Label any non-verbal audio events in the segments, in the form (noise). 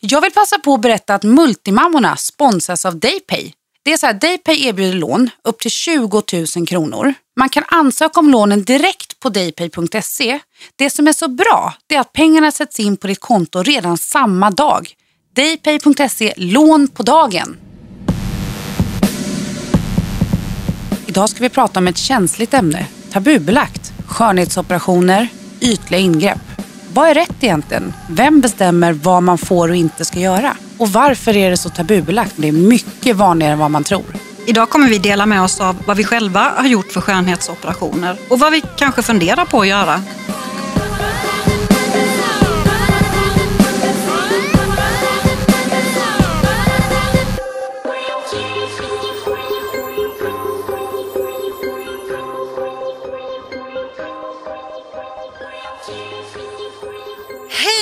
Jag vill passa på att berätta att Multimammorna sponsras av Daypay. Det är så här, Daypay erbjuder lån upp till 20 000 kronor. Man kan ansöka om lånen direkt på daypay.se. Det som är så bra är att pengarna sätts in på ditt konto redan samma dag. Daypay.se, lån på dagen. Idag ska vi prata om ett känsligt ämne, tabubelagt. Skönhetsoperationer, ytliga ingrepp. Vad är rätt egentligen? Vem bestämmer vad man får och inte ska göra? Och varför är det så tabubelagt? Det är mycket vanligare än vad man tror. Idag kommer vi dela med oss av vad vi själva har gjort för skönhetsoperationer och vad vi kanske funderar på att göra.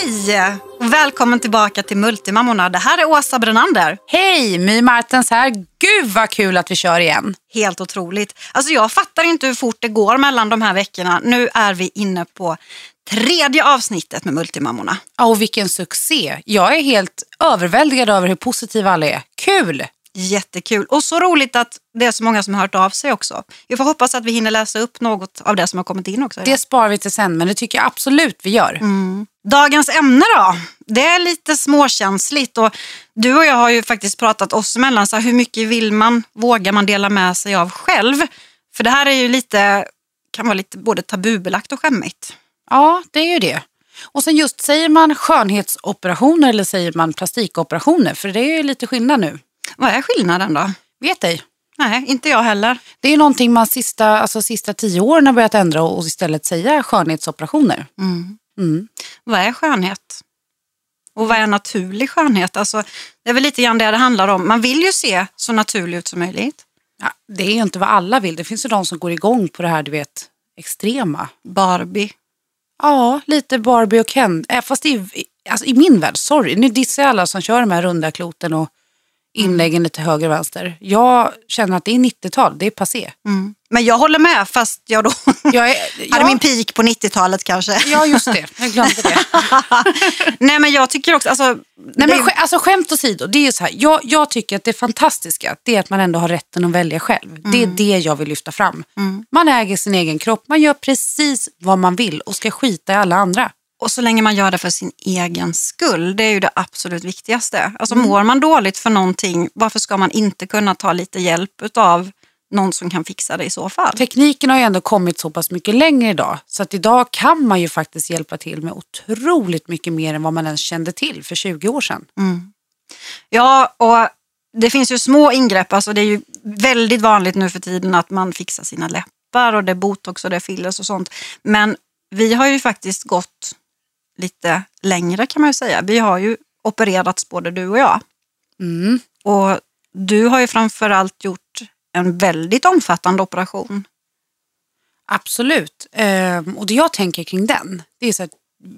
Hej! Välkommen tillbaka till Multimammorna. Det här är Åsa Brenander. Hej, My Martens här. Gud vad kul att vi kör igen. Helt otroligt. Alltså jag fattar inte hur fort det går mellan de här veckorna. Nu är vi inne på tredje avsnittet med Multimammorna. Ja, och vilken succé. Jag är helt överväldigad över hur positiva alla är. Kul! Jättekul. Och så roligt att det är så många som har hört av sig också. Vi får hoppas att vi hinner läsa upp något av det som har kommit in också. Det sparar vi till sen, men det tycker jag absolut vi gör. Mm. Dagens ämne då? Det är lite småkänsligt och du och jag har ju faktiskt pratat oss emellan, så hur mycket vill man, vågar man dela med sig av själv? För det här är ju lite, kan vara lite både tabubelagt och skämmigt. Ja, det är ju det. Och sen just, säger man skönhetsoperationer eller säger man plastikoperationer? För det är ju lite skillnad nu. Vad är skillnaden då? Vet ej. Nej, inte jag heller. Det är någonting man sista, alltså sista tio åren har börjat ändra och istället säga skönhetsoperationer. Mm. Mm. Vad är skönhet? Och vad är naturlig skönhet? Alltså, det är väl lite grann det det handlar om. Man vill ju se så naturlig ut som möjligt. Ja, det är ju inte vad alla vill. Det finns ju de som går igång på det här, du vet, extrema. Barbie. Ja, lite Barbie och Ken. Äh, fast i, alltså, i min värld, sorry, nu dissar jag alla som kör de här runda kloten och inläggen lite höger och vänster. Jag känner att det är 90-tal, det är passé. Mm. Men jag håller med, fast jag då Jag är, (laughs) hade ja, min peak på 90-talet kanske. ja, just det. Jag glömde det. (laughs) Nej men jag tycker också, alltså, Nej, men, alltså, skämt åsido, det är så här, jag, jag tycker att det fantastiska det är att man ändå har rätten att välja själv. Det är det jag vill lyfta fram. Man äger sin egen kropp, man gör precis vad man vill och ska skita i alla andra. Och så länge man gör det för sin egen skull, det är ju det absolut viktigaste. Alltså Mm. mår man dåligt för någonting, varför ska man inte kunna ta lite hjälp av någon som kan fixa det i så fall? Tekniken har ju ändå kommit så pass mycket längre idag så att idag kan man ju faktiskt hjälpa till med otroligt mycket mer än vad man ens kände till för 20 år sedan. Ja, och det finns ju små ingrepp. Alltså det är ju väldigt vanligt nu för tiden att man fixar sina läppar och det är botox och det är fillers och sånt. Men vi har ju faktiskt gått lite längre kan man ju säga. Vi har ju opererats både du och jag. Mm. Och du har ju framförallt gjort en väldigt omfattande operation. Absolut. Ehm, och det jag tänker kring den, det är så att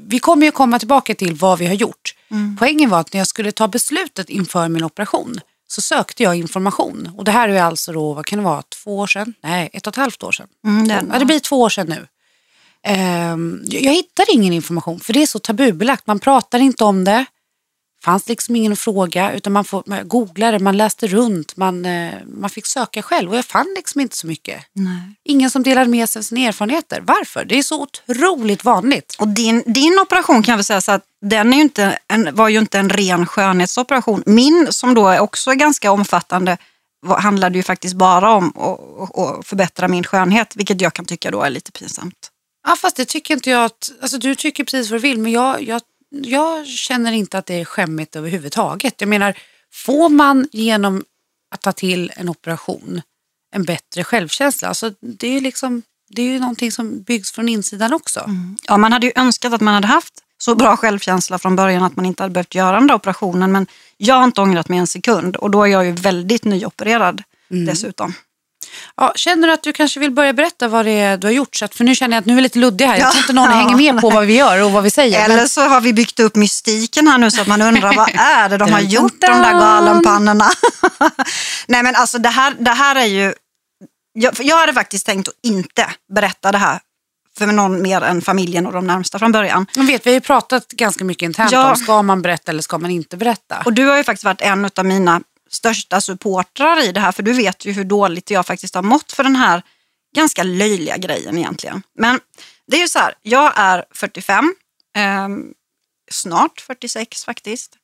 vi kommer ju komma tillbaka till vad vi har gjort. Poängen var att när jag skulle ta beslutet inför min operation så sökte jag information. Och det här är alltså då, vad kan det vara, två år sedan? Nej, ett och ett halvt år sedan. Mm, det. ja, det blir två år sedan nu. Ehm, jag hittade ingen information för det är så tabubelagt. Man pratar inte om det. fanns liksom ingen fråga utan man, får, man googlade, man läste runt, man, eh, man fick söka själv och jag fann liksom inte så mycket. Nej. Ingen som delade med sig av sina erfarenheter. Varför? Det är så otroligt vanligt. Och din, din operation kan vi säga så att den är ju inte en, var ju inte en ren skönhetsoperation. Min som då är också ganska omfattande handlade ju faktiskt bara om att förbättra min skönhet, vilket jag kan tycka då är lite pinsamt. Ja, fast det tycker inte jag att... Alltså, du tycker precis vad du vill, men jag, jag, jag känner inte att det är skämmigt överhuvudtaget. Jag menar, får man genom att ta till en operation en bättre självkänsla, alltså, det är ju liksom... Det är ju någonting som byggs från insidan också. Ja, man hade ju önskat att man hade haft så bra självkänsla från början att man inte hade behövt göra den där operationen. Men jag har inte ångrat mig en sekund och då är jag ju väldigt nyopererad dessutom. Ja, känner du att du kanske vill börja berätta vad det är du har gjort? Så att, för nu känner jag att nu är lite luddig här. Jag Ja. tror inte någon Ja, hänger med på vad vi gör och vad vi säger. Eller Men, så har vi byggt upp mystiken här nu så att man undrar vad är det de har gjort de där galenpannorna. (laughs) Nej men alltså det här, det här är ju, jag, jag hade faktiskt tänkt att inte berätta det här för någon mer än familjen och de närmsta från början. Jag vet, vi har ju pratat ganska mycket internt Ja. om ska man berätta eller ska man inte berätta. Och du har ju faktiskt varit en av mina största supportrar i det här för du vet ju hur dåligt jag faktiskt har mått för den här ganska löjliga grejen egentligen. Men det är ju så här, jag är 45, eh, snart 46 faktiskt.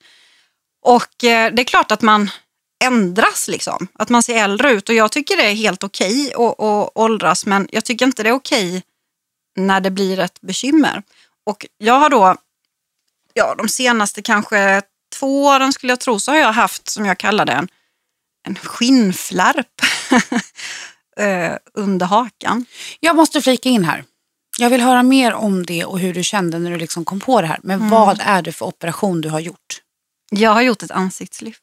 Och eh, det är klart att man ändras liksom, att man ser äldre ut och jag tycker det är helt okej att, att åldras men jag tycker inte det är okej när det blir ett bekymmer. Och jag har då, ja de senaste kanske två åren skulle jag tro, så har jag haft som jag kallar det en, skinnflärp (laughs) eh, under hakan. Jag måste flika in här. Jag vill höra mer om det och hur du kände när du liksom kom på det här. Mm. Men vad är det för operation du har gjort? Jag har gjort ett ansiktslyft.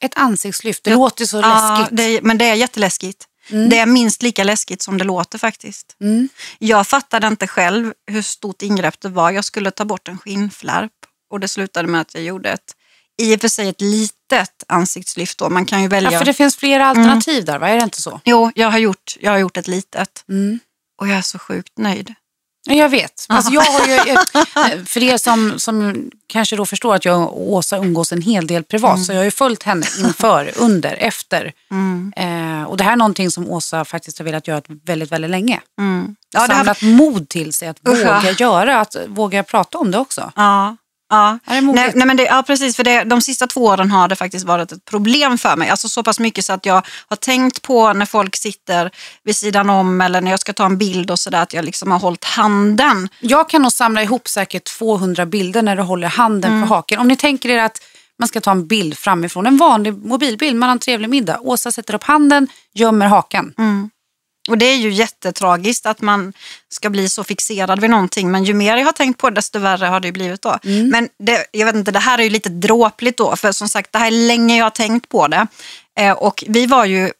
Ett ansiktslyft, det Ja. låter så Ja, läskigt. det men det är jätteläskigt. Det är minst lika läskigt som det låter faktiskt. Mm. Jag fattade inte själv hur stort ingrepp det var. Jag skulle ta bort en skinnflärp och det slutade med att jag gjorde ett, i och för sig ett litet ansiktslyft då. Man kan ju välja. Ja, för det finns flera alternativ där, va? Är det inte så? Jo, jag har, gjort, jag har gjort ett litet Mm. och jag är så sjukt nöjd. Ja, Jag vet. Alltså jag har ju, jag- (laughs) för er som, som kanske då förstår att jag och Åsa umgås en hel del privat så jag har ju följt henne inför, (laughs) under, efter. Mm. Eh, och det här är någonting som Åsa faktiskt har velat göra väldigt, väldigt länge. Mm. Ja, det här, Samlat mod till sig att våga göra, att våga prata om det också. ja, ja. Nej, nej, men det, ja, precis. För det, de sista två åren har det faktiskt varit ett problem för mig. Alltså så pass mycket så att jag har tänkt på när folk sitter vid sidan om eller när jag ska ta en bild och sådär att jag liksom har hållit handen. Jag kan nog samla ihop säkert 200 bilder när du håller handen Mm. på haken. Om ni tänker er att man ska ta en bild framifrån, en vanlig mobilbild, man har en trevlig middag. Åsa sätter upp handen, gömmer hakan. Mm. Och det är ju jättetragiskt att man ska bli så fixerad vid någonting. Men ju mer jag har tänkt på det, desto värre har det blivit då. Men det, jag vet inte, det här är ju lite dråpligt då. För som sagt, det här är länge jag har tänkt på det. Eh, och vi var ju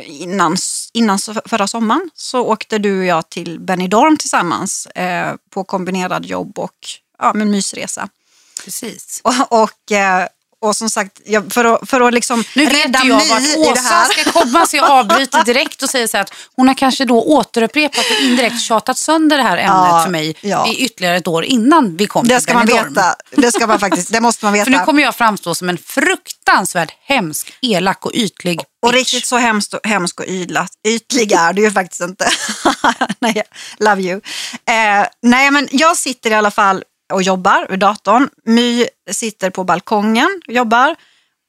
innan, innan förra sommaren så åkte du och jag till Benidorm tillsammans eh, på kombinerad jobb och ja, men mysresa. Precis. Och, och, eh, och som sagt, för, att, för att liksom Nu rädda jag mig vart i det Åsa här. ska komma så jag avbryter (laughs) direkt och säger så att hon har kanske då återupprepat och indirekt tjatat sönder det här ämnet Ja, för mig ja. i ytterligare ett år innan vi kom Det till ska man Benidorm. veta. Det ska man faktiskt, det måste man veta. (laughs) För nu kommer jag framstå som en fruktansvärt hemsk, elak och ytlig Och bitch. riktigt så hemskt och, hemsk och ytla, ytlig är du ju faktiskt inte. (laughs) nej, love you. Eh, nej, men jag sitter i alla fall och jobbar vid datorn. My sitter på balkongen och jobbar.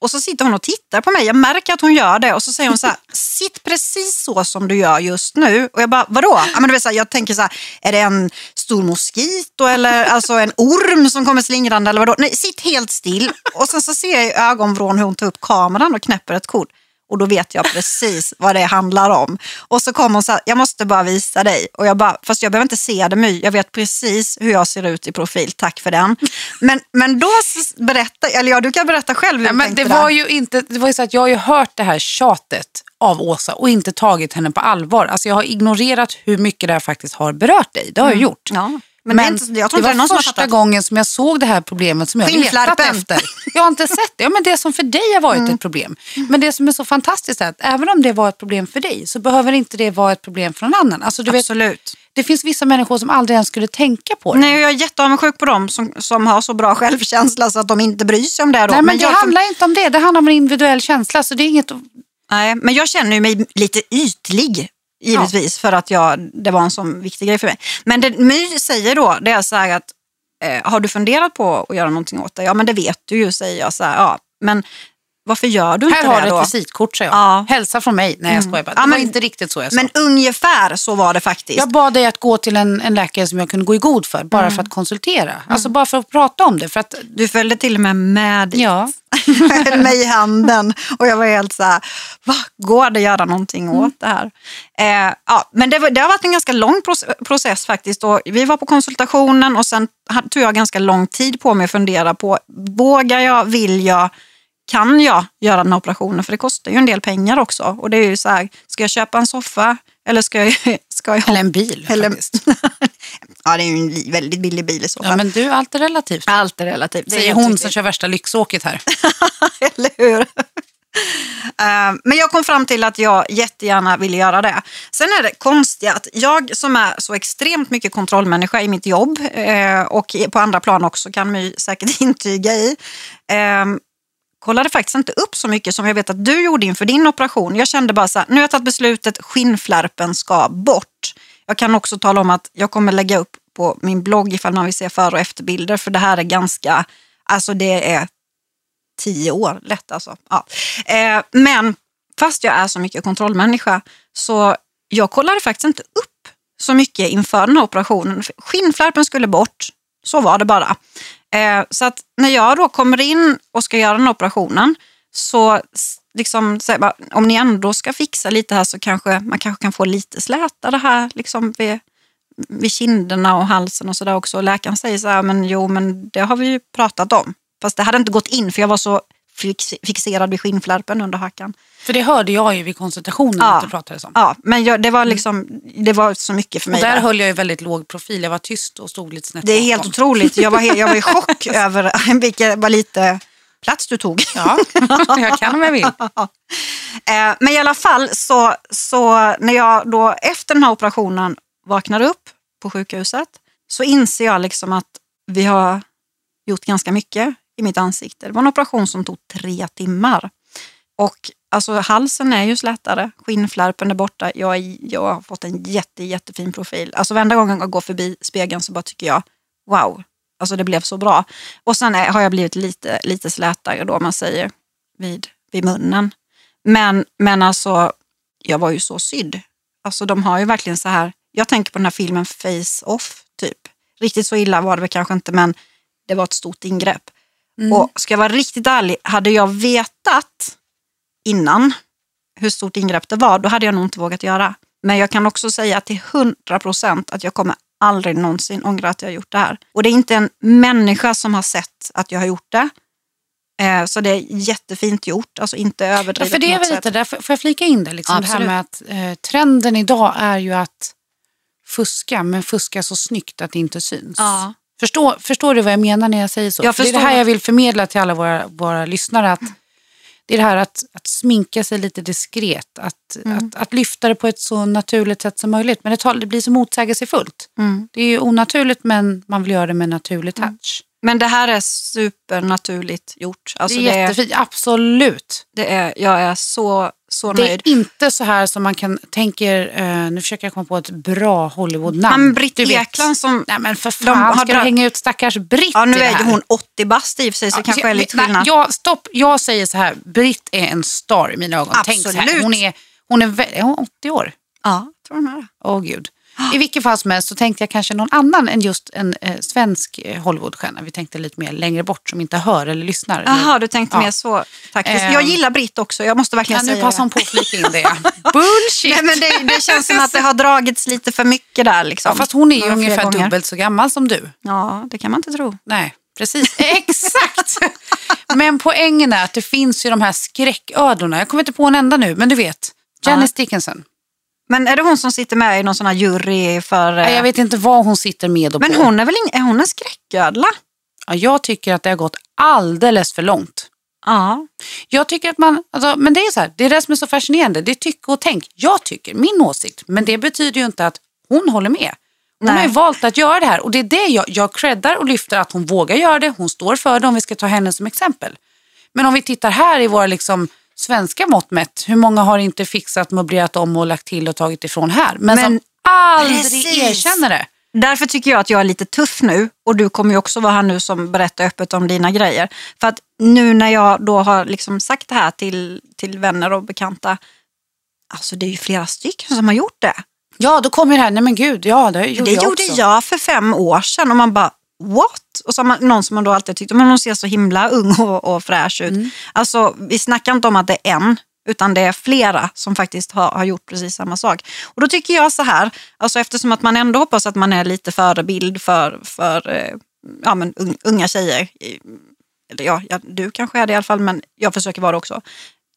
Och så sitter hon och tittar på mig. Jag märker att hon gör det. Och så säger hon så här, (laughs) sitt precis så som du gör just nu. Och jag bara, vadå? Ja, men du vet, så här, jag tänker så här, är det en stor moskito eller alltså en orm som kommer slingrande eller vadå? Nej, sitt helt still. Och sen så ser jag i ögonvrån hur hon tar upp kameran och knäpper ett kort. Och då vet jag precis vad det handlar om. Och så kommer hon så här, jag måste bara visa dig. Och jag bara, fast jag behöver inte se det My, jag vet precis hur jag ser ut i profil, tack för den. Men, men då berätta, eller ja du kan berätta själv hur du men det där. var ju inte, det var ju så att jag har ju hört det här tjatet av Åsa och inte tagit henne på allvar. Alltså jag har ignorerat hur mycket det här faktiskt har berört dig. Det har jag gjort. Ja. Men, det, är inte, jag tror det var någon första fattat. gången som jag såg det här problemet som jag letat efter. Jag har inte sett det. Ja, men det som för dig har varit Mm. ett problem. Men det som är så fantastiskt är att även om det var ett problem för dig så behöver inte det vara ett problem för någon annan. Alltså, du vet, Absolut. det finns vissa människor som aldrig ens skulle tänka på det. Nej, jag är jätteavundsjuk på dem som, som har så bra självkänsla så att de inte bryr sig om det. Då. Nej, men det jag, handlar inte om det. Det handlar om en individuell känsla. Så det är inget nej, men jag känner mig lite ytlig. Givetvis för att jag, det var en sån viktig grej för mig. Men det My säger då, det är så här att eh, har du funderat på att göra någonting åt det? Ja men det vet du ju säger jag. Så här, ja, men varför gör du inte Här har det du då? ett visitkort, sa jag. Ja. Hälsa från mig. Nej, jag skojar bara. Det Ja, var men- inte riktigt så jag sa. Men ungefär så var det faktiskt. jag bad dig att gå till en, en läkare som jag kunde gå i god för, bara Mm. för att konsultera. Alltså bara för att prata om det. För att, Du följde till och med med ja. (laughs) mig i handen och jag var helt så här, va, går det att göra någonting åt det här? Eh, ja, men det, var, det har varit en ganska lång proce- process faktiskt. Och vi var på konsultationen och sen tog jag ganska lång tid på mig att fundera på, vågar jag, vill jag, kan jag göra den här operationen? För det kostar ju en del pengar också. Och det är ju så här, ska jag köpa en soffa eller ska jag... (laughs) Ska jag Eller en bil Eller- faktiskt. (laughs) ja, det är ju en väldigt billig bil i så fall. Ja, men du, allt är relativt. Allt är relativt. Det är Säger helt hon riktigt. som kör värsta lyxåket här. (laughs) Eller hur? Eh, Men jag kom fram till att jag jättegärna ville göra det. Sen är det konstiga att jag som är så extremt mycket kontrollmänniska i mitt jobb eh, och på andra plan också kan man ju säkert intyga i kollade faktiskt inte upp så mycket som jag vet att du gjorde inför din operation. Jag kände bara så här, nu har jag tagit beslutet, skinnflärpen ska bort. Jag kan också tala om att jag kommer lägga upp på min blogg ifall man vill se före och efterbilder för det här är ganska, alltså det är tio år lätt alltså. Ja. Eh, men fast jag är så mycket kontrollmänniska så jag kollade faktiskt inte upp så mycket inför den här operationen. Skinnflärpen skulle bort, så var det bara. Eh, så att när jag då kommer in och ska göra den här operationen så liksom, bara, om ni ändå ska fixa lite här så kanske man kanske kan få lite slätare här liksom vid, vid kinderna och halsen och sådär också. Och läkaren säger så här, men jo men det har vi ju pratat om. Fast det hade inte gått in för jag var så fix, fixerad vid skinnflärpen under hakan. För det hörde jag ju vid konsultationen Ja. att du pratade om. Ja, men jag, det, var liksom, det var så mycket för mig. Och där där. höll jag ju väldigt låg profil. Jag var tyst och stod lite snett Det är helt bakom. otroligt. Jag var, jag var i chock (laughs) över (laughs) vilken vad lite plats du tog. Ja, (laughs) jag kan om jag vill. Eh, Men i alla fall så, så när jag då efter den här operationen vaknar upp på sjukhuset så inser jag liksom att vi har gjort ganska mycket i mitt ansikte. Det var en operation som tog tre timmar. Och alltså halsen är ju slätare, skinnflärpen är borta. Jag, är, jag har fått en jätte, jättefin profil. Alltså varenda gång jag går förbi spegeln så bara tycker jag wow, alltså det blev så bra. Och sen är, har jag blivit lite, lite slätare då man säger vid, vid munnen. Men, men alltså, jag var ju så sydd. Alltså de har ju verkligen så här, jag tänker på den här filmen Face Off typ. Riktigt så illa var det väl kanske inte men det var ett stort ingrepp. Och ska jag vara riktigt ärlig, hade jag vetat innan hur stort ingrepp det var, då hade jag nog inte vågat göra. Men jag kan också säga till 100 procent att jag kommer aldrig någonsin ångra att jag har gjort det här. Och det är inte en människa som har sett att jag har gjort det. Eh, så det är jättefint gjort, alltså inte Ja, överdrivet för det är väl lite där, får jag flika in det? Liksom, det här Absolut. med att eh, trenden idag är ju att fuska, men fuska så snyggt att det inte syns. Ja. Förstår, förstår du vad jag menar när jag säger så? Jag det är det här jag vill förmedla till alla våra, våra lyssnare. Att det är det här att, att sminka sig lite diskret. Att, Mm. att, att lyfta det på ett så naturligt sätt som möjligt. Men det, tar, det blir så motsägelsefullt. Mm. Det är ju onaturligt men man vill göra det med naturlig touch. Men det här är supernaturligt gjort. Alltså det det är är, jättefint, absolut. det är, jag är så, så Det nöjd. är inte så här som man kan tänker, eh, nu försöker jag komma på ett bra Hollywood-namn. Men Britt. Ekland som... Nej men för De fan, har ska du hänga ut stackars Britt Ja, nu det är här? hon 80 bast i och för sig, så det kanske är lite nej, skillnad. jag, stopp, jag säger så här, Britt är en star i mina ögon. Tänk så här, Absolut. hon är, hon är, är hon 80 år. Ja, jag tror hon är det. Åh gud. I vilket fall som helst så tänkte jag kanske någon annan än just en eh, svensk eh, Hollywoodstjärna. Vi tänkte lite mer längre bort som inte hör eller lyssnar. Jaha, du tänkte Ja. mer så taktiskt. Jag gillar Britt också, jag måste verkligen nu säga passa det. hon på att flika in det. (laughs) Bullshit! Nej, men det, det känns som att det har dragits lite för mycket där. Liksom. Ja, fast hon är ju Några ungefär gånger. dubbelt så gammal som du. Ja, det kan man inte tro. Nej, precis. Exakt! (laughs) Men poängen är att det finns ju de här skräcködlorna. Jag kommer inte på en enda nu, men du vet. Janice Dickinson. Men är det hon som sitter med i någon sån här jury för... eh, Jag vet inte vad hon sitter med och Men på. hon är väl ing... är hon en skräcködla? Ja, jag tycker att det har gått alldeles för långt. Ja. Jag tycker att man, alltså, men det är så här, det är det som är så fascinerande. Det är tycke och tänk. Jag tycker, min åsikt. Men det betyder ju inte att hon håller med. Hon Nej. har ju valt att göra det här och det är det jag, jag creddar och lyfter att hon vågar göra det. Hon står för det om vi ska ta henne som exempel. Men om vi tittar här i våra liksom, svenska mått mätt, hur många har inte fixat, möblerat om och lagt till och tagit ifrån här? Men, Men som aldrig precis. erkänner det. Därför tycker jag att jag är lite tuff nu och du kommer ju också vara här nu som berättar öppet om dina grejer. För att nu när jag då har liksom sagt det här till, till vänner och bekanta, alltså det är ju flera stycken som har gjort det. Ja, då kommer det här, nej men gud, ja det gjorde det jag gjorde också. jag för fem år sedan och man bara what? Och så har man, någon som man då alltid tyckt, men hon ser så himla ung (laughs) och, och fräsch ut. Mm. Alltså vi snackar inte om att det är en, utan det är flera som faktiskt har, har gjort precis samma sak. Och då tycker jag så här, alltså eftersom att man ändå hoppas att man är lite förebild för, för eh, ja, men un, unga tjejer. Eller ja, ja, du kanske är det i alla fall, men jag försöker vara det också.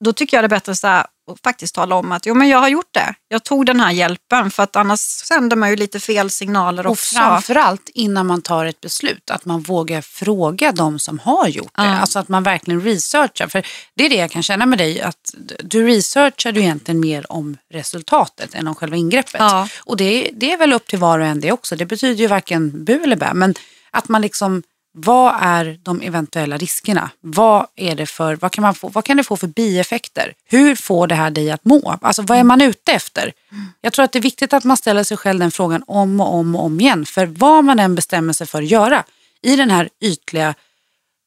Då tycker jag det är bättre så här, att faktiskt tala om att jo, men jag har gjort det. Jag tog den här hjälpen för att annars sänder man ju lite fel signaler Och också. framförallt innan man tar ett beslut, att man vågar fråga de som har gjort det. Alltså att man verkligen researchar. För det är det jag kan känna med dig, att du researchar du egentligen mer om resultatet än om själva ingreppet. Ja. Och det, det är väl upp till var och en det också. Det betyder ju varken bu eller bä. Men att man liksom, vad är de eventuella riskerna? Vad, är det för, vad, kan man få, vad kan det få för bieffekter? Hur får det här dig att må? Alltså vad är man ute efter? Jag tror att det är viktigt att man ställer sig själv den frågan om och om och om igen. För vad man än bestämmer sig för att göra i den här ytliga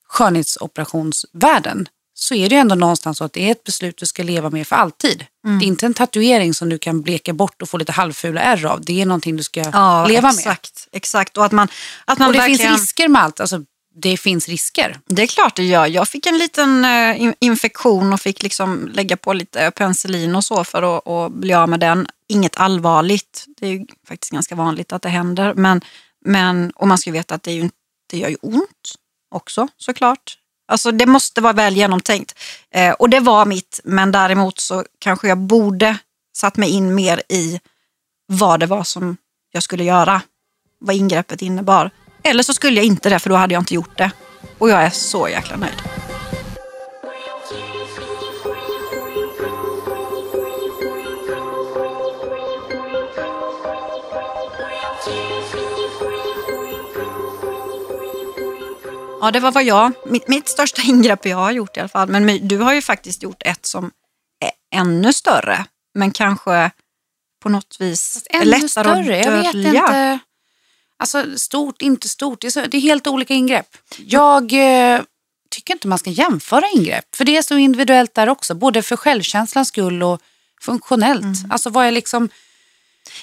skönhetsoperationsvärlden så är det ju ändå någonstans så att det är ett beslut du ska leva med för alltid. Det är inte en tatuering som du kan bleka bort och få lite halvfula ärr av. Det är någonting du ska Ja, leva med. exakt, exakt. Och att man, att man Och det verkligen... finns risker med allt. Alltså, det finns risker. Det är klart det gör. Jag fick en liten eh, in- infektion och fick liksom lägga på lite penicillin och så för att, att bli av med den. Inget allvarligt. Det är ju faktiskt ganska vanligt att det händer. Men, men, och man ska ju veta att det, är ju, det gör ju ont också såklart. Alltså det måste vara väl genomtänkt. Eh, och det var mitt, men däremot så kanske jag borde satt mig in mer i vad det var som jag skulle göra. Vad ingreppet innebar. Eller så skulle jag inte det, för då hade jag inte gjort det. Och jag är så jäkla nöjd. Ja, det var vad jag, mitt, mitt största (laughs) ingrepp jag har gjort i alla fall. Men du har ju faktiskt gjort ett som är ännu större, men kanske på något vis Ännu lättare större, att jag vet dölja. inte. Alltså stort, inte stort. Det är, så, det är helt olika ingrepp. Jag eh, tycker inte man ska jämföra ingrepp. För det är så individuellt där också. Både för självkänslans skull och funktionellt. Mm. Alltså vad är liksom...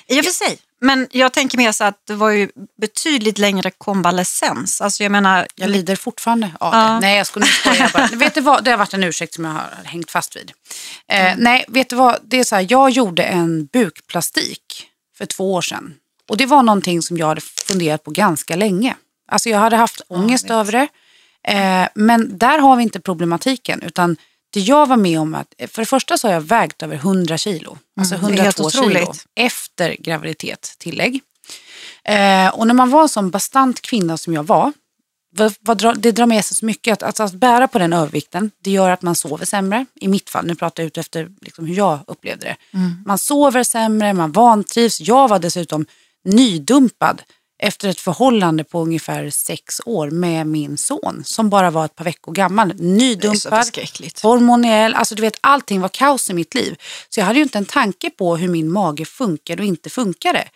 I och för sig. Men jag tänker mer så att det var ju betydligt längre konvalescens. Alltså jag menar, Jag lider fortfarande av Ja. det. Nej, jag skulle inte bara. vet du vad? Det har varit en ursäkt som jag har hängt fast vid. Eh, Nej, vet du vad? Det är så här, jag gjorde en bukplastik för två år sedan. Och det var någonting som jag hade funderat på ganska länge. Alltså jag hade haft ångest vet. över det. Eh, men där har vi inte problematiken. Utan det jag var med om att, för det första så har jag vägt över 100 kilo. Alltså Mm, det är helt 102 kilo. otroligt. Efter graviditet, tillägg. Eh, och när man var en sån bastant kvinna som jag var, vad, vad det drar med sig så mycket. Att, alltså, att bära på den övervikten, det gör att man sover sämre. I mitt fall, nu pratar jag ut efter liksom, hur jag upplevde det. Man sover sämre, man vantrivs. Jag var dessutom nydumpad efter ett förhållande på ungefär sex år med min son som bara var ett par veckor gammal. Nydumpad, hormoniell, alltså du vet allting var kaos i mitt liv. Så jag hade ju inte en tanke på hur min mage funkade och inte funkade.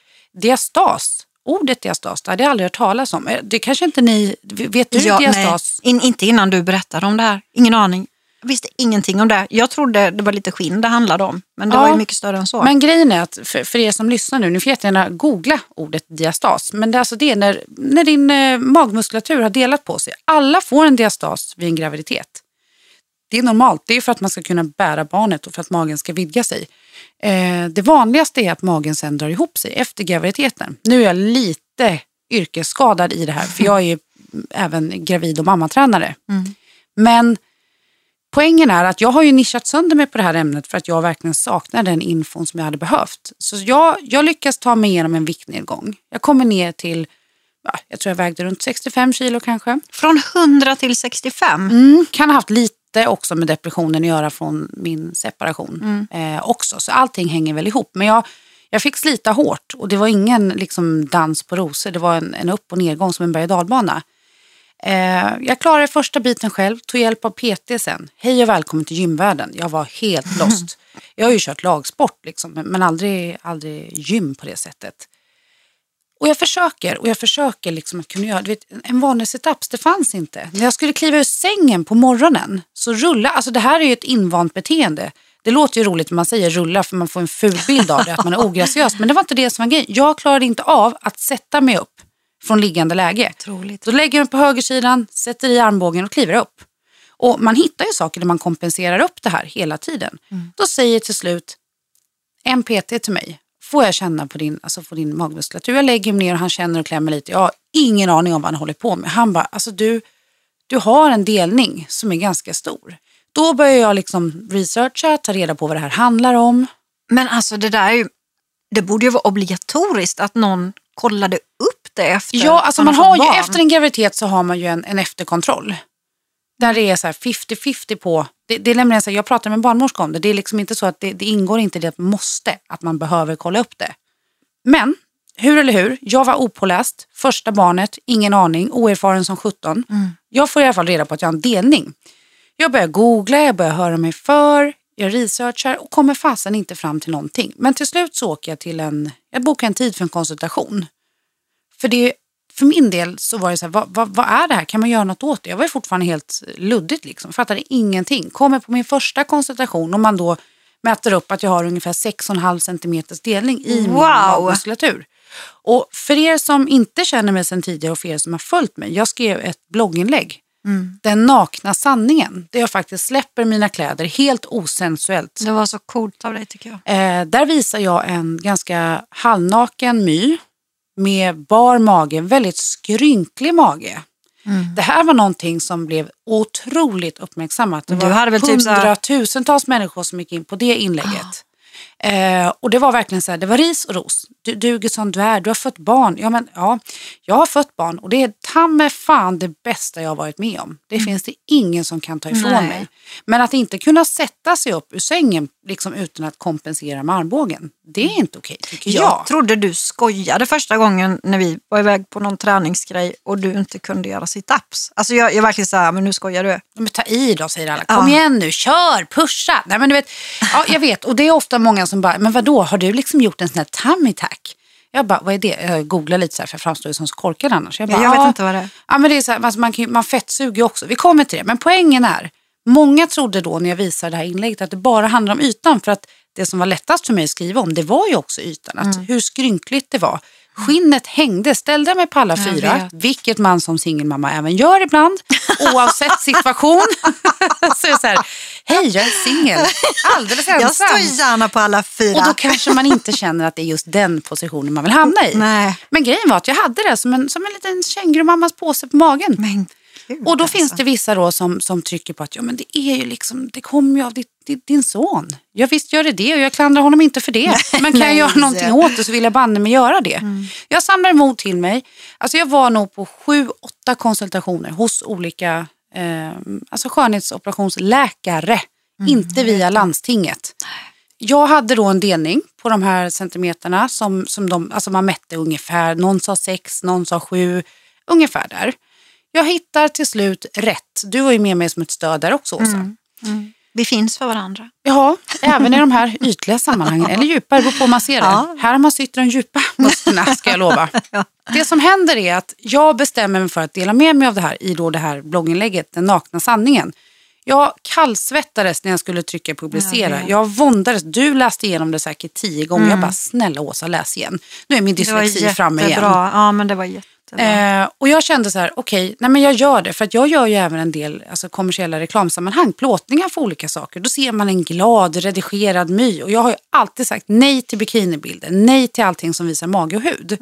Diastas, ordet diastas, det hade jag aldrig hört talas om. Eh, Det kanske inte ni, vet du Ja, diastas? in, inte innan du berättade om det här. Ingen aning. Visste ingenting om det. Jag trodde det var lite skinn det handlade om. Men det Ja, var ju mycket större än så. Men grejen är att för, för er som lyssnar nu, ni får jättegärna googla ordet diastas. Men det är alltså det när, när din eh, magmuskulatur har delat på sig. Alla får en diastas vid en graviditet. Det är normalt, det är för att man ska kunna bära barnet och för att magen ska vidga sig. Eh, det vanligaste är att magen sen drar ihop sig efter graviditeten. Nu är jag lite yrkesskadad i det här, för jag är ju även gravid och mammatränare. Men Poängen är att jag har ju nischat sönder mig på det här ämnet för att jag verkligen saknar den infon som jag hade behövt. Så jag, jag lyckas ta mig igenom en viktnedgång. Jag kommer ner till, ja, jag tror jag vägde runt 65 kilo kanske. Från 100 till 65. Mm, kan ha haft lite också med depressionen att göra från min separation eh, också. Så allting hänger väl ihop. Men jag, jag fick slita hårt och det var ingen liksom, dans på rosor. Det var en, en upp och nedgång som en berg och dalbana. Eh, jag klarade första biten själv, tog hjälp av PT sen. Hej och välkommen till gymvärlden. Jag var helt (laughs) lost. Jag har ju kört lagsport liksom, men- aldrig, aldrig gym på det sättet. Och jag försöker och jag försöker liksom att kunna göra, du vet, en vanlig setup, det fanns inte. När jag skulle kliva ur sängen på morgonen så rulla, alltså det här är ju ett invant beteende. Det låter ju roligt när man säger rulla för man får en ful bild av det, att man är (laughs) ograciös. Men det var inte det som var grejen. Jag klarade inte av att sätta mig upp från liggande läge. Otroligt. Så lägger mig på högersidan, sätter i armbågen och kliver upp. Och man hittar ju saker där man kompenserar upp det här hela tiden. Då säger till slut en PT till mig, får jag känna på din, alltså på din magmuskulatur? Jag lägger mig ner och han känner och klämmer lite. Jag har ingen aning om vad han håller på med. Han bara, alltså du, du har en delning som är ganska stor. Då börjar jag liksom researcha, ta reda på vad det här handlar om. Men alltså det där är ju, det borde ju vara obligatoriskt att någon kollade upp det efter Ja, alltså man har fått ju, barn. efter en graviditet så har man ju en, en efterkontroll. Där det är så här 50-50 på, det, det är nämligen så här, jag pratade med en barnmorska om det, det är liksom inte så att det, det ingår inte i det att man måste, att man behöver kolla upp det. Men, hur eller hur, jag var opåläst, första barnet, ingen aning, oerfaren som 17. Jag får i alla fall reda på att jag har en delning. Jag börjar googla, jag börjar höra mig för, jag researchar och kommer fasen inte fram till någonting. Men till slut så åker jag till en, jag bokar en tid för en konsultation. För, det, för min del så var det så här, vad, vad, vad är det här? Kan man göra något åt det? Jag var fortfarande helt luddigt liksom, fattade ingenting. Kommer på min första konsultation och man då mäter upp att jag har ungefär 6,5 centimeters delning i min Wow. magmuskulatur. Och för er som inte känner mig sedan tidigare och för er som har följt mig, jag skrev ett blogginlägg. Den nakna sanningen, där jag faktiskt släpper mina kläder helt osensuellt. Det var så coolt av dig tycker jag. Eh, där visar jag en ganska halvnaken My med bar mage, väldigt skrynklig mage. Det här var någonting som blev otroligt uppmärksammat. Det Du var hade väl typ så hundratusentals människor som gick in på det inlägget. Eh, och det var verkligen så här, det var ris och ros. Du duger som du är, du har fött barn. Ja, men, ja, jag har fött barn och det är ta mig fan det bästa jag har varit med om. Det finns det ingen som kan ta ifrån Nej. mig. Men att inte kunna sätta sig upp ur sängen liksom, utan att kompensera med armbågen, det är inte okej tycker jag. Jag trodde du skojade första gången när vi var iväg på någon träningsgrej och du inte kunde göra sit-ups. Alltså jag, jag verkligen så här, men nu skojar du. Men ta i då säger alla. Kom Ja. igen nu, kör, pusha. Nej, men du vet, ja, jag vet och det är ofta många som bara, men vadå, har du liksom gjort en sån här tummy tack? Jag bara, vad är det? Jag googlar lite så här för jag framstår ju som så korkad annars. Jag, bara, Jag vet inte vad det är. Ja, men det är så här, alltså man, kan, man fettsuger ju också. Vi kommer till det. Men poängen är, många trodde då när jag visade det här inlägget att det bara handlar om ytan. För att det som var lättast för mig att skriva om, det var ju också ytan. Att Mm. Hur skrynkligt det var. Skinnet hängde, ställde jag mig på alla Jag fyra, vet. vilket man som singelmamma även gör ibland, oavsett (laughs) situation. (laughs) så är det så här, hej jag är singel, alldeles ensam. Jag står gärna på alla fyra. Och då kanske man inte känner att det är just den positionen man vill hamna i. Nej. Men grejen var att jag hade det som en, som en liten kängurumammas påse på magen. Men gud, Och då alltså. finns det vissa då som, som trycker på att ja, men det är ju liksom, det kommer ju av ditt, ditt, din son. Ja visst gör det det och jag klandrar honom inte för det. Men kan jag nej, göra någonting åt det så vill jag banne mig göra det. Jag samlar emot till mig. Alltså jag var nog på sju, åtta konsultationer hos olika eh, alltså skönhetsoperationsläkare. Inte via landstinget. Jag hade då en delning på de här centimeterna som, som de, alltså man mätte ungefär. Någon sa sex, någon sa sju, ungefär där. Jag hittar till slut rätt. Du var ju med mig som ett stöd där också Åsa. Vi finns för varandra. Ja, (laughs) även i de här ytliga sammanhangen. Eller djupare, beror på hur man ser det. Ja. Här har man sytt de djupa musklerna, ska jag lova. (laughs) Det som händer är att jag bestämmer mig för att dela med mig av det här i då det här blogginlägget, Den nakna sanningen. Jag kallsvettades när jag skulle trycka publicera. Jag vet. Jag våndades. Du läste igenom det säkert tio gånger. Jag bara, snälla Åsa, läs igen. Nu är min dyslexi framme igen. Ja, men det var jättebra. Eh, och jag kände så här, okej, nej men jag gör det. För att jag gör ju även en del alltså, kommersiella reklamsammanhang, plåtningar för olika saker. Då ser man en glad, redigerad My. Och jag har ju alltid sagt nej till bikinibilder, nej till allting som visar mage och hud.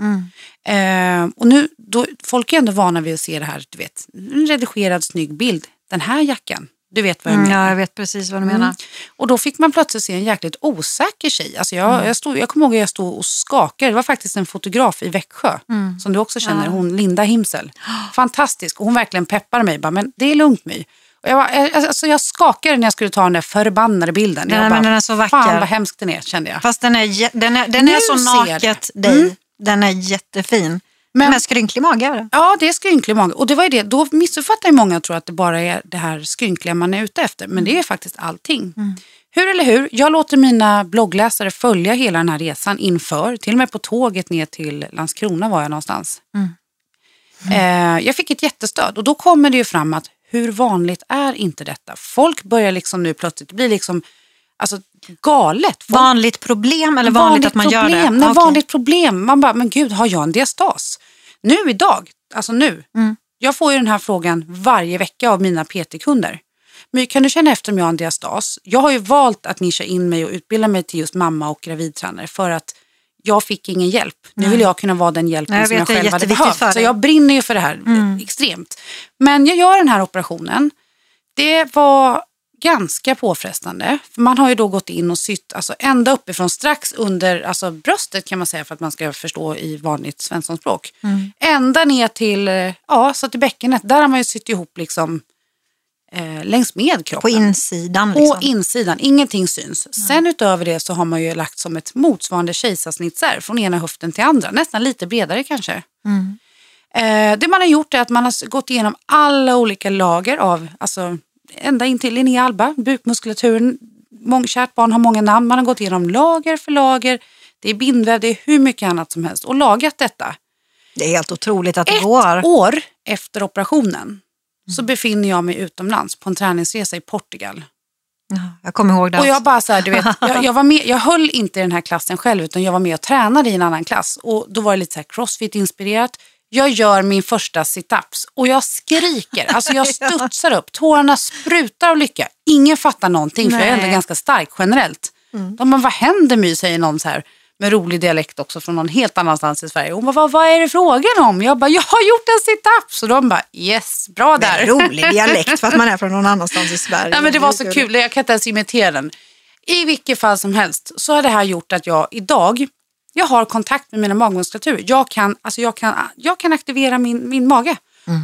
Eh, och nu, då, folk är ändå vana vid att se det här, du vet, en redigerad snygg bild. Den här jackan, du vet vad jag Mm, menar. ja, jag vet precis vad du menar. Och då fick man plötsligt se en jäkligt osäker tjej. Alltså jag, Mm. jag, stod, jag kommer ihåg att jag stod och skakade. Det var faktiskt en fotograf i Växjö, Mm. som du också känner, hon Linda Himsel. (gasps) Fantastisk. Och hon verkligen peppade mig. Bara, men det är lugnt My. Och jag, var, eh, alltså jag skakade när jag skulle ta den där förbannade bilden. Nej, jag men den är så vacker. Fan vad hemskt den är, kände jag. Fast den är, den är, den är Nu så ser- naket dig. Den är jättefin. Men- Med skrynklig mage är det. Ja, det är skrynklig mage. Och det var ju det. Då missuppfattar ju många och tror att det bara är det här skrynkliga man är ute efter. Men det är faktiskt allting. Hur eller hur, jag låter mina bloggläsare följa hela den här resan inför. Till och med på tåget ner till Landskrona var jag någonstans. Eh, jag fick ett jättestöd och då kommer det ju fram att hur vanligt är inte detta? Folk börjar liksom nu plötsligt, det blir liksom alltså, galet. Folk Vanligt problem eller vanligt, att man problem. gör det? Nej, Okej. vanligt problem. Man bara, men gud, har jag en diastas? Nu idag, alltså nu. Mm. Jag får ju den här frågan varje vecka av mina PT-kunder. Men kan du känna efter om jag har en diastas? Jag har ju valt att nischa in mig och utbilda mig till just mamma och gravidtränare för att jag fick ingen hjälp. Nu vill jag kunna vara den hjälpen Nej, jag som jag själv hade behövt. Så jag brinner ju för det här extremt. Men jag gör den här operationen. Det var ganska påfrestande. För man har ju då gått in och sytt alltså ända uppifrån strax under alltså bröstet kan man säga för att man ska förstå i vanligt svenssonspråk. Mm. Ända ner till, eh, ja, så till bäckenet. Där har man ju sytt ihop liksom eh, längs med kroppen. På insidan. På Liksom. insidan, ingenting syns. Sen utöver det så har man ju lagt som ett motsvarande kejsarsnittsärr från ena höften till andra. Nästan lite bredare kanske. Mm. Eh, det man har gjort är att man har gått igenom alla olika lager av, alltså ända in till Linnea Alba, bukmuskulaturen. Kärt barn har många namn. Man har gått igenom lager för lager. Det är bindväv, det är hur mycket annat som helst och lagat detta. Det är helt otroligt att det Ett går. år efter operationen så befinner jag mig utomlands på en träningsresa i Portugal. Ja, jag kommer ihåg det. Och jag bara så här, du vet, jag, jag, var med, jag höll inte i den här klassen själv utan jag var med och tränade i en annan klass. Och då var det lite så crossfit-inspirerat. Jag gör min första situps och jag skriker. Alltså jag (laughs) studsar upp, tårarna sprutar av lycka. Ingen fattar någonting för jag är ändå Nej. ganska stark generellt. De bara, vad händer My? säger någon så här med rolig dialekt också från någon helt annanstans i Sverige. Hon bara, vad, vad är det frågan om? Jag bara, jag har gjort en situp. Så de bara, yes, bra där. Rolig dialekt för att man är från någon (laughs) annanstans i Sverige. Nej, men det var så kul, jag kan inte ens imitera den. I vilket fall som helst så har det här gjort att jag idag, jag har kontakt med mina magmuskulaturer. Jag kan, alltså jag kan, jag kan aktivera min, min mage.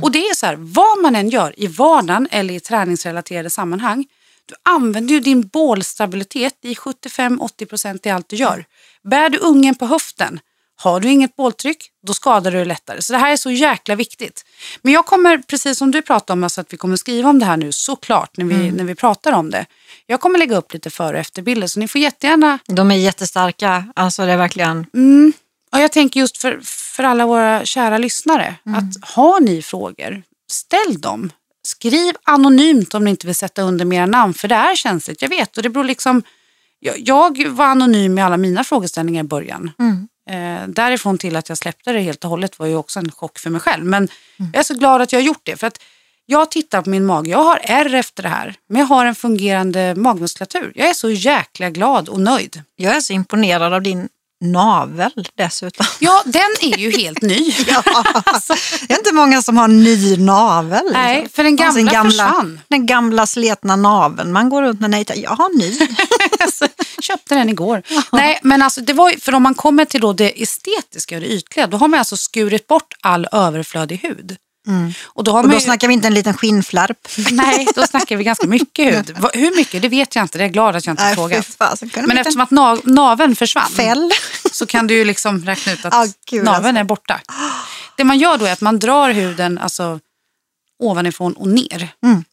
Och det är så här, vad man än gör i vardagen eller i träningsrelaterade sammanhang, du använder ju din bålstabilitet i 75-80% i allt du gör. Bär du ungen på höften, har du inget båltryck, då skadar du dig lättare. Så det här är så jäkla viktigt. Men jag kommer, precis som du pratade om, alltså att vi kommer skriva om det här nu såklart när vi, när vi pratar om det. Jag kommer lägga upp lite före och efterbilder så ni får jättegärna De är jättestarka. Alltså det är verkligen... Mm. Och jag tänker just för, för alla våra kära lyssnare, att har ni frågor, ställ dem. Skriv anonymt om ni inte vill sätta under mera namn, för det är känsligt, jag vet. Och det beror liksom, jag, jag var anonym med alla mina frågeställningar i början. Mm. Eh, därifrån till att jag släppte det helt och hållet var ju också en chock för mig själv. Men jag är så glad att jag har gjort det. För att jag tittar på min mage, jag har ärr efter det här. Men jag har en fungerande magmuskulatur. Jag är så jäkla glad och nöjd. Jag är så imponerad av din navel dessutom. Ja, den är ju helt ny. (laughs) Ja, det är inte många som har ny navel. liksom. Nej, för den Alltså, gamla försvann. Den gamla sletna naveln. Man går runt med nej, jag har ny. (laughs) Alltså, köpte den igår. Nej, men alltså det var för om man kommer till då det estetiska och det ytliga, då har man alltså skurit bort all överflödig hud. Och då har Och då ju, snackar vi inte en liten skinnflärp. (laughs) Nej, då snackar vi ganska mycket hud. (laughs) Hur mycket, det vet jag inte. Det är jag glad att jag inte frågat. Men eftersom att na naveln försvann Fäll. så kan du ju liksom räkna ut (laughs) att Ja, gud, naveln alltså. är borta. (gasps) Det man gör då är att man drar huden alltså, ovanifrån och ner. Mm.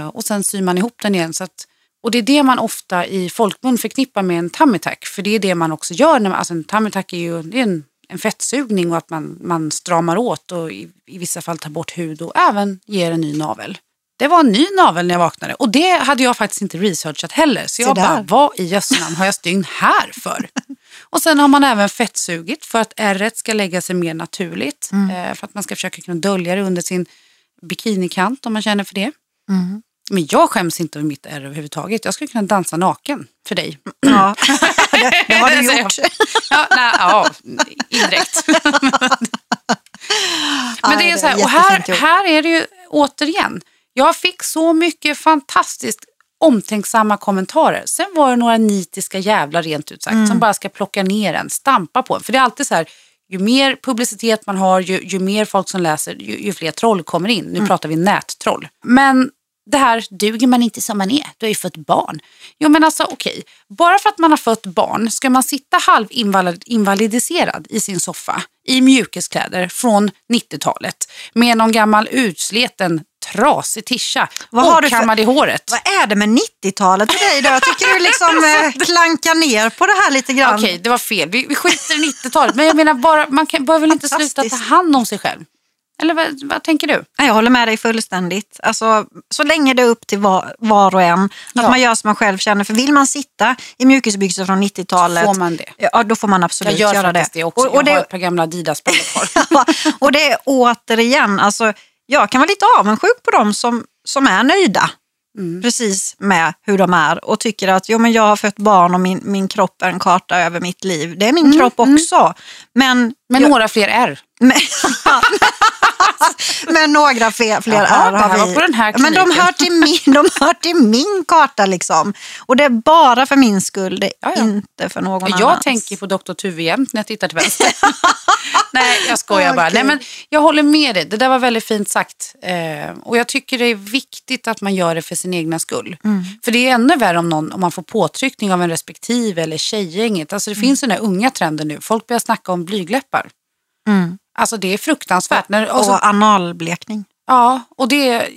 Eh, och sen syr man ihop den igen. Så att, och det är det man ofta i folkmun förknippar med en tummy tuck. För det är det man också gör. När man, alltså en tummy tuck är ju är en, en fettsugning och att man, man stramar åt och i, i vissa fall tar bort hud och även ger en ny navel. Det var en ny navel när jag vaknade och det hade jag faktiskt inte researchat heller. Så jag bara, vad i jösse namn har jag stygn här för? (laughs) och sen har man även fettsugit för att ärret ska lägga sig mer naturligt. Eh, för att man ska försöka kunna dölja det under sin bikinikant om man känner för det. Mm. Men jag skäms inte över mitt ärr överhuvudtaget. Jag skulle kunna dansa naken för dig. Ja, (laughs) det, det har du (laughs) gjort. Ja, nej, ja indirekt. (laughs) Men det är så här, är och här, här är det ju återigen. Jag fick så mycket fantastiskt omtänksamma kommentarer. Sen var det några nitiska jävlar rent ut sagt Mm. som bara ska plocka ner en, stampa på en. För det är alltid så här, ju mer publicitet man har, ju, ju mer folk som läser, ju, ju fler troll kommer in. Nu pratar vi nättroll. Men det här, duger man inte som man är, du har ju fått barn. Jo men alltså okej, bara för att man har fött barn ska man sitta halvinvalidiserad i sin soffa i mjukiskläder från 90-talet med någon gammal utsleten trasig tischa Vad har du för- i håret. Vad är det med 90-talet för dig då? Jag tycker du liksom (laughs) eh, klankar ner på det här lite grann. Okej, det var fel. Vi, vi skiter i 90-talet. Men jag menar bara, man kan, bör väl inte sluta ta hand om sig själv? Eller vad, vad tänker du? Jag håller med dig fullständigt. Alltså, så länge det är upp till var, var och en. Att Ja. man gör som man själv känner. För vill man sitta i mjukisbyxor från 90-talet. Får man det? Ja, då får man absolut Jag gör göra faktiskt det. det, också. Och, och, jag har det ett par gamla kvar. (laughs) Ja, och det är återigen, alltså, jag kan vara lite avundsjuk på dem som, som är nöjda. Mm. Precis med hur de är och tycker att jo, men jag har fött barn och min, min kropp är en karta över mitt liv. Det är min kropp också. Men, Mm, Men jag, några fler är. (laughs) (laughs) men, några fler, fler Jaha, är har vi. på den här Men de hör, till min, (laughs) de hör till min karta liksom. Och det är bara för min skull, det är Ja, ja. inte för någon jag annans. tänker på Dr. Tuve jämt när jag tittar till vänster. (laughs) Nej, jag skojar bara. Okej. Nej, men jag håller med dig. Det där var väldigt fint sagt. Eh, och jag tycker det är viktigt att man gör det för sin egna skull. Mm. För det är ännu värre om, någon, om man får påtryckning av en respektive eller tjejgänget. Alltså det finns den här unga trenden nu. Folk börjar snacka om blygläppar. Mm. Alltså det är fruktansvärt. När, och så, Och analblekning. Ja, och det,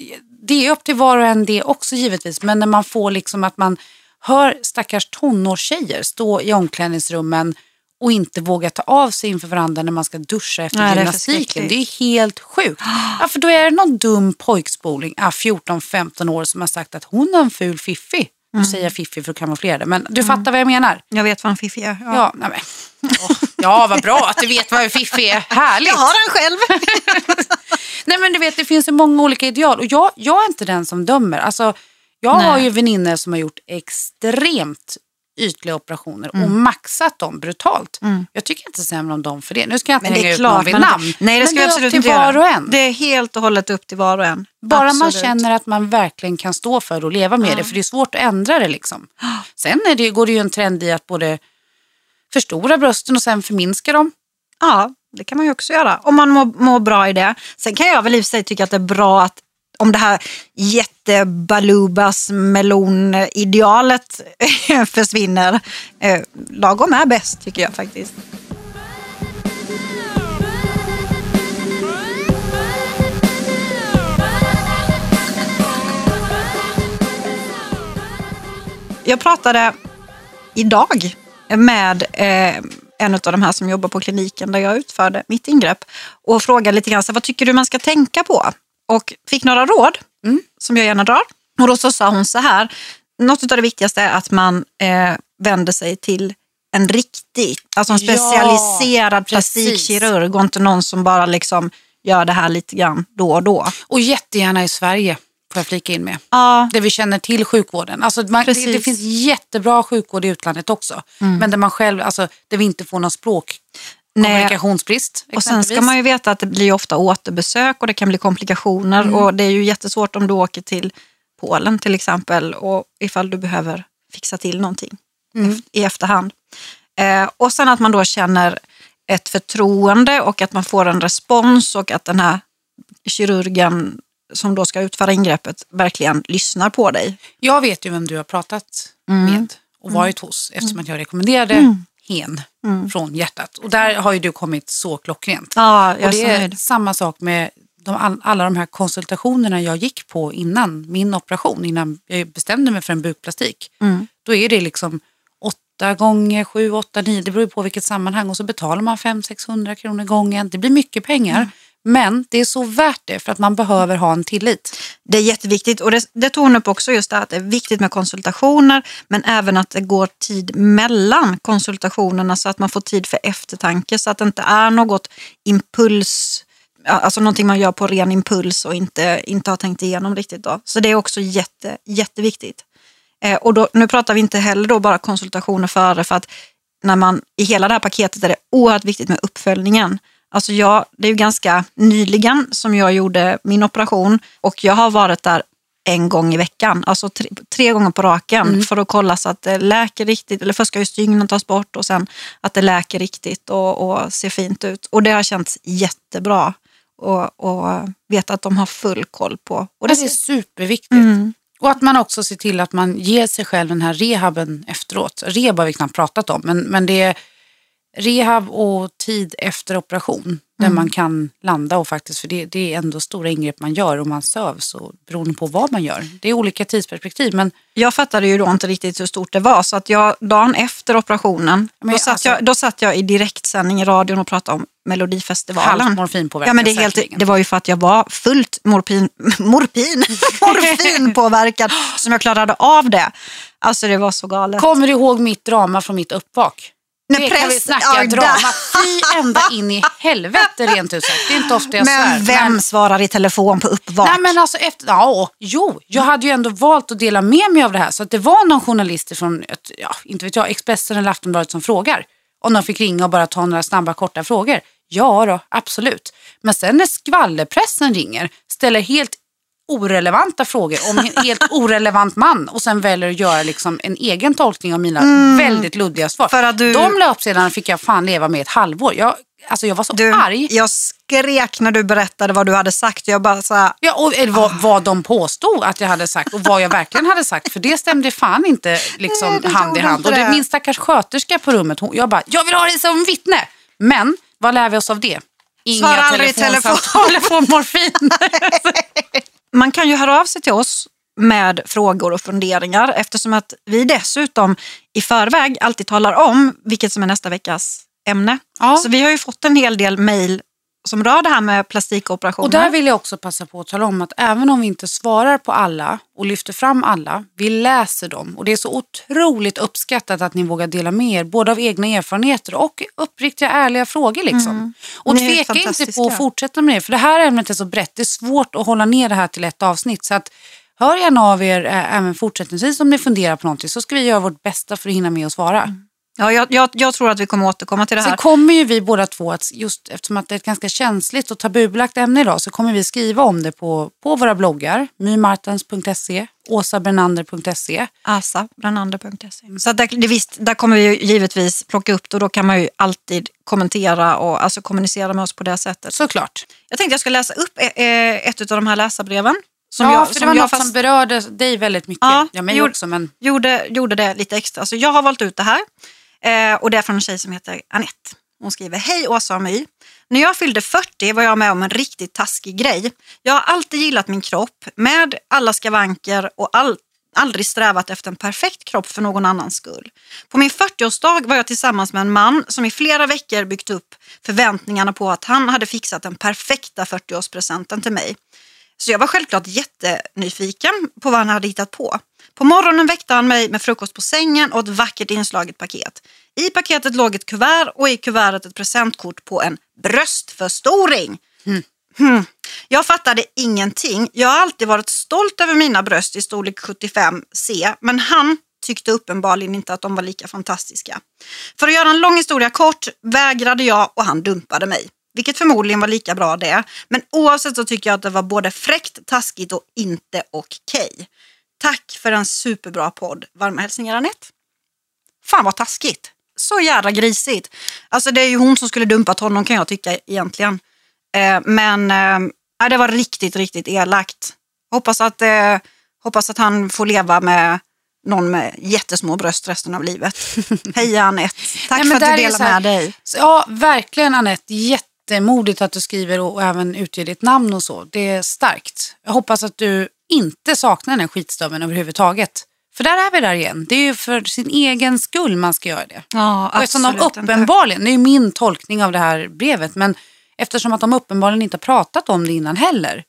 det är upp till var och en det också givetvis. Men när man får liksom att man hör stackars tonårstjejer stå i omklädningsrummen och inte våga ta av sig inför varandra när man ska duscha efter Nej, det är gymnastiken. Det är helt sjukt. Ja, för då är det någon dum pojkspoling, ah, 14-15 år, som har sagt att hon har en ful fiffi. Nu säger jag fiffi för att kamouflera det, men du fattar vad jag menar. Jag vet vad en fiffi är. Ja. Ja, nej, men. (laughs) Ja, vad bra att du vet vad en fiffi är. Härligt. Jag har den själv. (laughs) Nej men du vet det finns ju många olika ideal och jag, jag är inte den som dömer. Alltså, jag Nej. har ju väninnor som har gjort extremt ytliga operationer Mm. och maxat dem brutalt. Jag tycker inte sämre om dem för det. Nu ska jag inte Men det hänga ut någon vid men- namn. Nej, det men ska det vi är absolut upp till var och en. Det är helt och hållet upp till var och en. Bara man Absolut. känner att man verkligen kan stå för det och leva med det. För det är svårt att ändra det liksom. (gasps) Sen det, går det ju en trend i att både förstora brösten och sen förminska dem. Ja, det kan man ju också göra. Om man mår, mår bra i det. Sen kan jag väl i och för sig tycka att det är bra att om det här jättebalubas melonidealet (laughs) försvinner. Eh, lagom är bäst tycker jag faktiskt. Jag pratade idag med eh, en av de här som jobbar på kliniken där jag utförde mitt ingrepp och frågade lite grann så vad tycker du man ska tänka på? Och fick några råd som jag gärna drar. Och då så sa hon så här, något av det viktigaste är att man eh, vänder sig till en riktig, alltså en Ja, specialiserad precis. plastikkirurg och inte någon som bara liksom gör det här lite grann då och då. Och jättegärna i Sverige, får jag flika in med. Ja, där vi känner till sjukvården. Alltså man, det. Mm. det finns jättebra sjukvård i utlandet också. Men där man själv, alltså där vi inte får någon språk. Nej. Kommunikationsbrist Och sen ska man ju veta att det blir ofta återbesök och det kan bli komplikationer. Mm. Och det är ju jättesvårt om du åker till Polen till exempel och ifall du behöver fixa till någonting Mm. i efterhand. Eh, och sen att man då känner ett förtroende och att man får en respons och att den här kirurgen som då ska utföra ingreppet verkligen lyssnar på dig. Jag vet ju vem du har pratat Mm. med och varit hos eftersom att jag rekommenderade hen från hjärtat. Och där har ju du kommit så klockrent. Ja, jag och det är samma sak med de, all, alla de här konsultationerna jag gick på innan min operation, innan jag bestämde mig för en bukplastik. Mm. Då är det liksom åtta gånger sju, åtta, nio, det beror på vilket sammanhang och så betalar man 500-600 kronor gången. Det blir mycket pengar. Mm. Men det är så värt det för att man behöver ha en tillit. Det är jätteviktigt och det, det tog hon upp också just det att det är viktigt med konsultationer men även att det går tid mellan konsultationerna så att man får tid för eftertanke så att det inte är något impuls, alltså någonting man gör på ren impuls och inte, inte har tänkt igenom riktigt. Då. Så det är också jätte, jätteviktigt. Eh, och då, nu pratar vi inte heller då bara konsultationer före för att när man, i hela det här paketet är det oerhört viktigt med uppföljningen. Alltså jag, det är ju ganska nyligen som jag gjorde min operation och jag har varit där en gång i veckan, alltså tre, tre gånger på raken för att kolla så att det läker riktigt. Eller först ska ju stygnen tas bort och sen att det läker riktigt och, och ser fint ut. Och det har känts jättebra och, och veta att de har full koll på. Och det det är superviktigt. Mm. Och att man också ser till att man ger sig själv den här rehaben efteråt. Rehab har vi knappt pratat om, men, men det är rehab och tid efter operation. Där Mm. man kan landa och faktiskt, för det, det är ändå stora ingrepp man gör och man sövs och beroende på vad man gör. Det är olika tidsperspektiv, men jag fattade ju då inte riktigt hur stort det var så att jag dagen efter operationen, Men då, satt alltså- jag, då satt jag i direktsändning i radion och pratade om Melodifestivalen. halvt morfinpåverkan Ja, men det, är helt, det var ju för att jag var fullt morpin, (laughs) morpin, (laughs) morfinpåverkad som jag klarade av det. Alltså det var så galet. Kommer du ihåg mitt drama från mitt uppvak? När det kan vi snacka där. drama. Fy ända in i helvete rent ut sagt. Det är inte ofta jag svär. Men vem svarar i telefon på uppvak? Nej men alltså efter, ja, jo, jag hade ju ändå valt att dela med mig av det här. Så att det var någon journalist från, ja, inte vet jag, Expressen eller Aftonbladet som frågar. Om de fick ringa och bara ta några snabba korta frågor. Ja då, absolut. Men sen när skvallerpressen ringer, ställer helt orelevanta frågor om en helt (laughs) orelevant man och sen väljer att göra liksom en egen tolkning av mina väldigt luddiga svar. För att du- De löpsedlarna fick jag fan leva med ett halvår. Jag, alltså jag var så Du, arg. jag skrek när du berättade vad du hade sagt. Jag bara så här, Ja, och, vad, vad de påstod att jag hade sagt och vad jag verkligen hade sagt. För det stämde fan inte liksom, Nej, det hand i hand. inte Och det, det. min stackars sköterska på rummet, hon, jag bara, jag vill ha dig som vittne. Men vad lär vi oss av det? Inga Svara aldrig i telefonsamtal eller få morfin. Man kan ju höra av sig till oss med frågor och funderingar eftersom att vi dessutom i förväg alltid talar om vilket som är nästa veckas ämne. Ja. Så vi har ju fått en hel del mejl som rör det här med plastikoperationer. Och där vill jag också passa på att tala om att även om vi inte svarar på alla och lyfter fram alla, vi läser dem. Och det är så otroligt uppskattat att ni vågar dela med er, både av egna erfarenheter och uppriktiga ärliga frågor. Liksom. Och Ni är tveka inte på att fortsätta med det, för det här ämnet är så brett. Det är svårt att hålla ner det här till ett avsnitt. Så att hör gärna av er äh, även fortsättningsvis om ni funderar på någonting, så ska vi göra vårt bästa för att hinna med att svara. Ja, jag, jag, jag tror att vi kommer återkomma till det här. Sen kommer ju vi båda två, att just eftersom att det är ett ganska känsligt och tabubelagt ämne idag, så kommer vi skriva om det på, på våra bloggar, mymartens.se, åsabernander.se. asabranander.se. Så där, det visst, där kommer vi ju givetvis plocka upp det och då kan man ju alltid kommentera och alltså kommunicera med oss på det sättet. Såklart. Jag tänkte jag ska läsa upp eh, eh, ett av de här läsarbreven. Som ja, jag, för det var något fast- som berörde dig väldigt mycket. Ja, Ja, mig gjorde- också, men gjorde, gjorde det lite extra. Så jag har valt ut det här. Eh, och det är från en tjej som heter Annette. Hon skriver, hej Åsa och My. När jag fyllde 40 var jag med om en riktigt taskig grej. Jag har alltid gillat min kropp med alla skavanker och all, aldrig strävat efter en perfekt kropp för någon annans skull. På min 40-årsdag var jag tillsammans med en man som i flera veckor byggt upp förväntningarna på att han hade fixat den perfekta 40-årspresenten till mig. Så jag var självklart jättenyfiken på vad han hade hittat på. På morgonen väckte han mig med frukost på sängen och ett vackert inslaget paket. I paketet låg ett kuvert och i kuvertet ett presentkort på en bröstförstoring. Hmm. Jag fattade ingenting. Jag har alltid varit stolt över mina bröst i storlek 75C, men han tyckte uppenbarligen inte att de var lika fantastiska. För att göra en lång historia kort vägrade jag och han dumpade mig. Vilket förmodligen var lika bra det. Men oavsett så tycker jag att det var både fräckt, taskigt och inte okej. Tack för en superbra podd. Varma hälsningar Anette. Fan vad taskigt. Så jävla grisigt. Alltså det är ju hon som skulle dumpat honom kan jag tycka egentligen. Eh, men eh, det var riktigt, riktigt elakt. Hoppas att, eh, hoppas att han får leva med någon med jättesmå bröst resten av livet. (laughs) Hej Anette. Tack Nej, för att du delar med dig. Ja, verkligen Anette. Jättemodigt att du skriver och även utger ditt namn och så. Det är starkt. Jag hoppas att du inte saknar den här skitstöveln överhuvudtaget. För där är vi där igen. Det är ju för sin egen skull man ska göra det. Ja, Och eftersom de uppenbarligen, det är ju min tolkning av det här brevet, men eftersom att de uppenbarligen inte har pratat om det innan heller.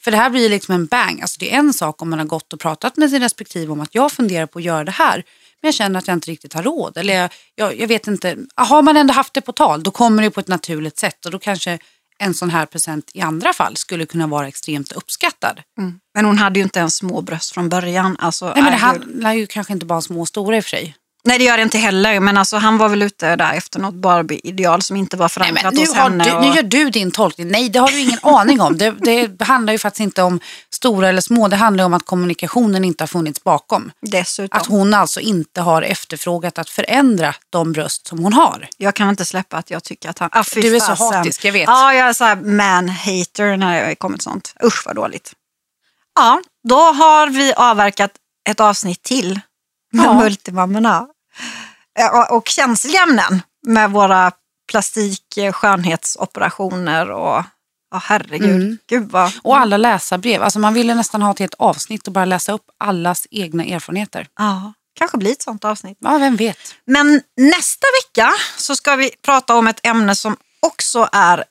För det här blir liksom en bang. Alltså det är en sak om man har gått och pratat med sin respektive om att jag funderar på att göra det här. Men jag känner att jag inte riktigt har råd. Eller jag, jag, jag vet inte. Har man ändå haft det på tal, då kommer det på ett naturligt sätt. Och då kanske en sån här present i andra fall skulle kunna vara extremt uppskattad. Mm. Men hon hade ju inte ens små bröst från början. Alltså, Nej, men det handlar ju kanske inte bara om små och stora i och för sig. Nej, det gör det inte heller. Men alltså, han var väl ute där efter något Barbie-ideal som inte var Nej, förankrat nu, hos henne. du, och... nu gör du din tolkning. Nej, det har du ingen aning om. Det, det handlar ju faktiskt inte om stora eller små. Det handlar om att kommunikationen inte har funnits bakom. Dessutom. Att hon alltså inte har efterfrågat att förändra de bröst som hon har. Jag kan inte släppa att jag tycker att han... Ah, Du är så fasen. hatisk, jag vet. Ja, jag är så här man-hater när det har kommit sånt. Usch vad dåligt. Ja, då har vi avverkat ett avsnitt till med Ja. Multimammorna. Och, känsliga ämnen med våra plastik skönhetsoperationer och ja herregud. Mm. Gud vad... Och alla läsarbrev. Alltså man ville nästan ha ett helt avsnitt och bara läsa upp allas egna erfarenheter. Ja, kanske blir ett sånt avsnitt. Ja, vem vet. Men nästa vecka så ska vi prata om ett ämne som också är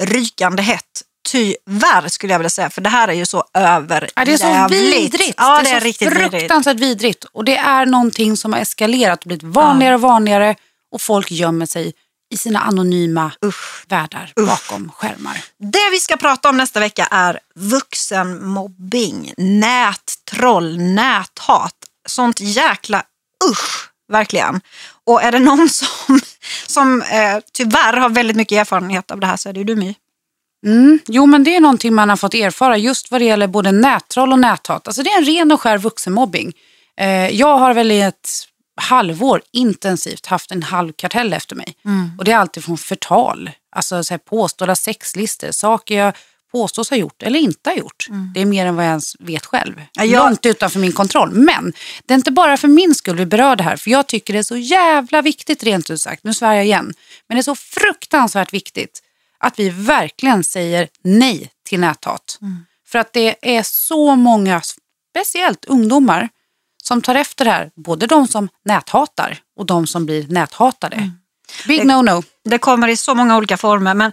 rykande hett. Tyvärr skulle jag vilja säga, för det här är ju så över Ja, det är så vidrigt. Ja, det är, så riktigt vidrigt. fruktansvärt vidrigt. Och det är någonting som har eskalerat och blivit vanligare och vanligare. Och folk gömmer sig i sina anonyma Usch. världar bakom skärmar. Det vi ska prata om nästa vecka är vuxenmobbing, nättroll, näthat. Sånt jäkla usch verkligen. Och är det någon som, som eh, tyvärr har väldigt mycket erfarenhet av det här så är det ju du My. Mm. Jo, men det är någonting man har fått erfara just vad det gäller både nättroll och näthat. Alltså det är en ren och skär vuxenmobbing. Eh, jag har väl i ett halvår intensivt haft en halv kartell efter mig. Mm. Och det är alltid från förtal, alltså så här påstådda sexlistor, saker jag påstås ha gjort eller inte har gjort. Det är mer än vad jag ens vet själv. Mm. Ja, jag- Långt utanför min kontroll. Men det är inte bara för min skull vi berör det här, för jag tycker det är så jävla viktigt rent ut sagt. Nu svär jag igen. Men det är så fruktansvärt viktigt att vi verkligen säger nej till näthat. För att det är så många, speciellt ungdomar, som tar efter det här. Både de som näthatar och de som blir näthatade. Big no-no. Det kommer i så många olika former. Men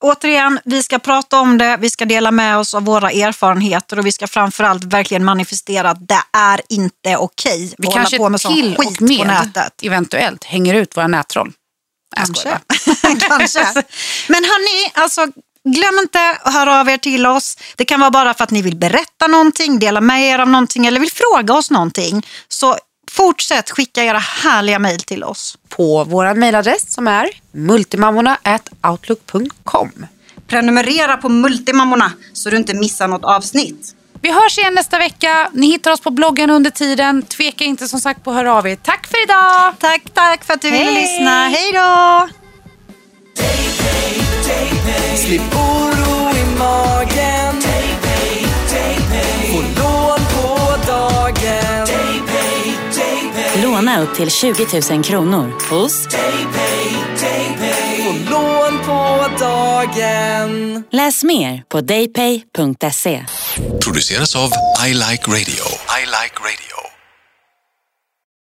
återigen, vi ska prata om det, vi ska dela med oss av våra erfarenheter och vi ska framförallt verkligen manifestera att det är inte okej Vi att hålla kanske på med sån skit på nätet. eventuellt hänger ut våra nättroll. Jag (laughs) Kanske. Kanske. Men hörni, alltså, glöm inte att höra av er till oss. Det kan vara bara för att ni vill berätta någonting, dela med er av någonting eller vill fråga oss någonting. Så fortsätt skicka era härliga mejl till oss. På vår mejladress som är multimammorna.outlook.com. Prenumerera på Multimammorna så du inte missar något avsnitt. Vi hörs igen nästa vecka. Ni hittar oss på bloggen under tiden. Tveka inte som sagt på att höra av er. Tack för idag! Tack, tack för att du ville Hej. lyssna. Hej då! Slipp oro i magen Få lån på dagen Låna upp till 20 000 kronor hos Få lån på dagen Läs mer på daypay.se. produceras av I Like Radio. I like radio.